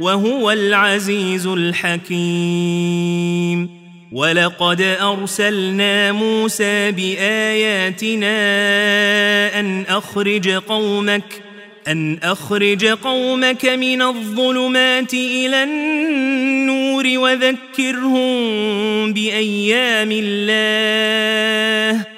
وهو العزيز الحكيم. ولقد أرسلنا موسى بآياتنا أن أخرج قومك أن أخرج قومك من الظلمات إلى النور وذكرهم بأيام الله.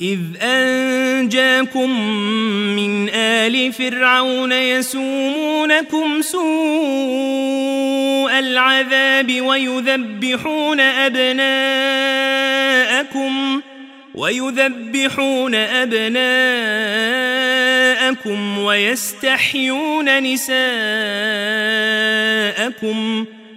إذ أنجاكم من آل فرعون يسومونكم سوء العذاب ويذبحون أبناءكم ويذبحون أبناءكم ويستحيون نساءكم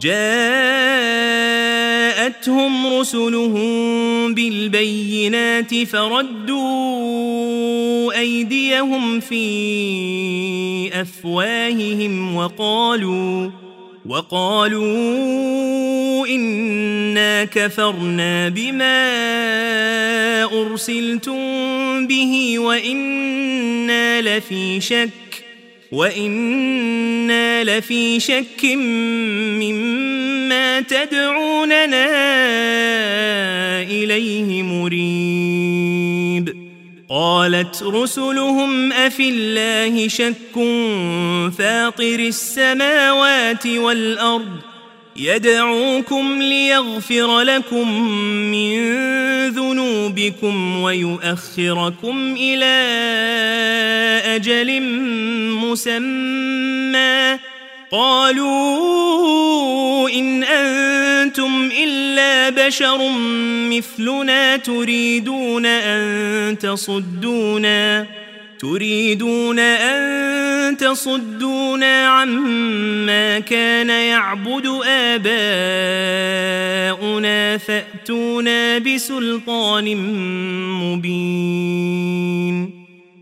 جاءتهم رسلهم بالبينات فردوا أيديهم في أفواههم وقالوا وقالوا إنا كفرنا بما أرسلتم به وإنا لفي شك وإنا لفي شك مما تدعوننا إليه مريب قالت رسلهم أفي الله شك فاطر السماوات والأرض يدعوكم ليغفر لكم من ذنوبكم ويؤخركم إلى أجل مسمى. قالوا إن أنتم إلا بشر مثلنا تريدون أن تصدونا. تريدون أن تصدونا عما كان يعبد آباؤنا فأتونا بسلطان مبين.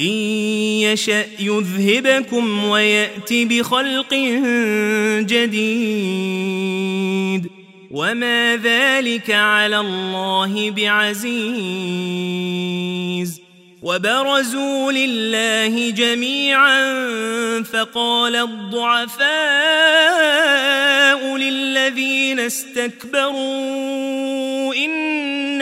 إن يشأ يذهبكم ويأتي بخلق جديد. وما ذلك على الله بعزيز. وبرزوا لله جميعا فقال الضعفاء للذين استكبروا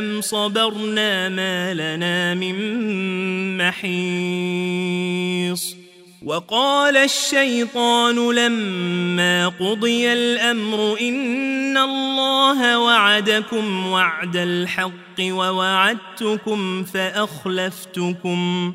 أم صبرنا ما لنا من محيص وقال الشيطان لما قضي الأمر إن الله وعدكم وعد الحق ووعدتكم فأخلفتكم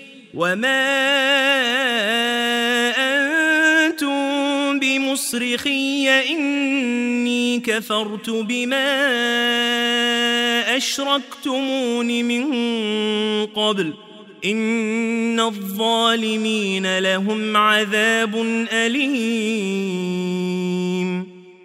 وما أنتم بمصرخي إني كفرت بما أشركتمون من قبل إن الظالمين لهم عذاب أليم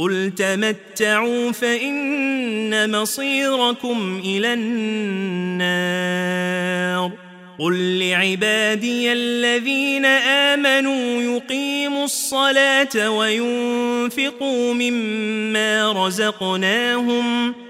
قل تمتعوا فإن مصيركم إلى النار قل لعبادي الذين آمنوا يقيموا الصلاة وينفقوا مما رزقناهم وينفقوا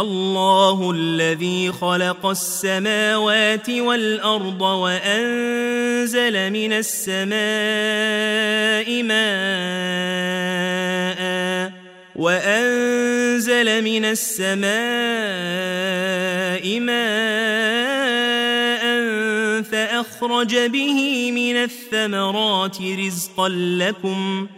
الله الذي خلق السماوات والأرض وأنزل من السماء ماء وأنزل من السماء ماء فأخرج به من الثمرات رزقا لكم ۖ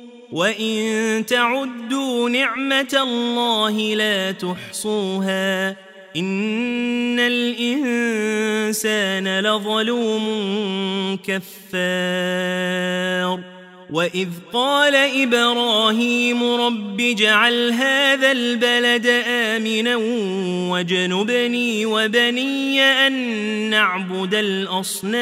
وإن تعدوا نعمة الله لا تحصوها إن الإنسان لظلوم كفار وإذ قال إبراهيم رب اجعل هذا البلد آمنا وجنبني وبني أن نعبد الأصنام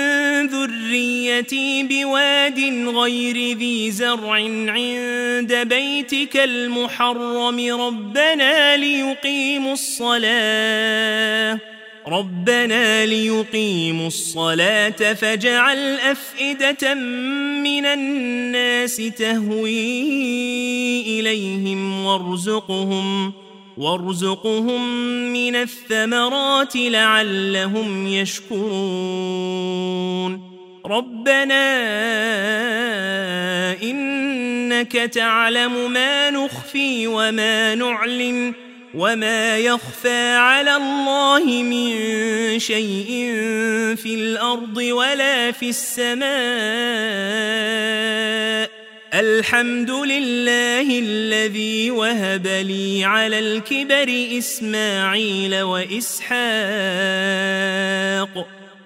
ذريتي بواد غير ذي زرع عند بيتك المحرم ربنا ليقيموا الصلاة ربنا ليقيموا الصلاة فاجعل أفئدة من الناس تهوي إليهم وارزقهم وارزقهم من الثمرات لعلهم يشكرون ربنا إنك تعلم ما نخفي وما نعلن وما يخفى على الله من شيء في الأرض ولا في السماء. الحمد لله الذي وهب لي على الكبر إسماعيل وإسحاق.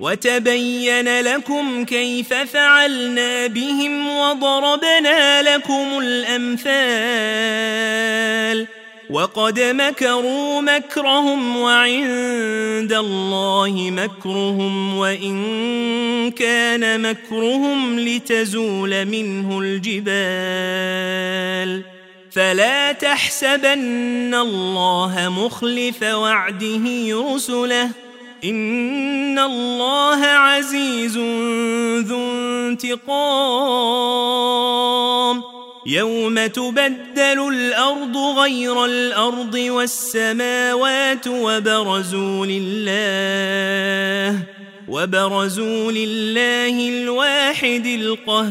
وتبين لكم كيف فعلنا بهم وضربنا لكم الأمثال وقد مكروا مكرهم وعند الله مكرهم وإن كان مكرهم لتزول منه الجبال فلا تحسبن الله مخلف وعده رسله إن الله عزيز ذو انتقام يوم تبدل الأرض غير الأرض والسماوات وبرزوا لله وبرزوا لله الواحد القهار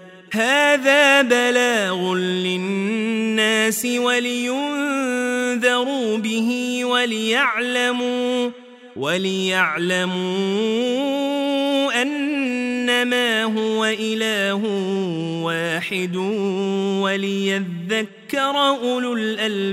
هذا بلاغ للناس ولينذروا به وليعلموا وليعلموا أنما هو إله واحد وليذكر أولو الألباب.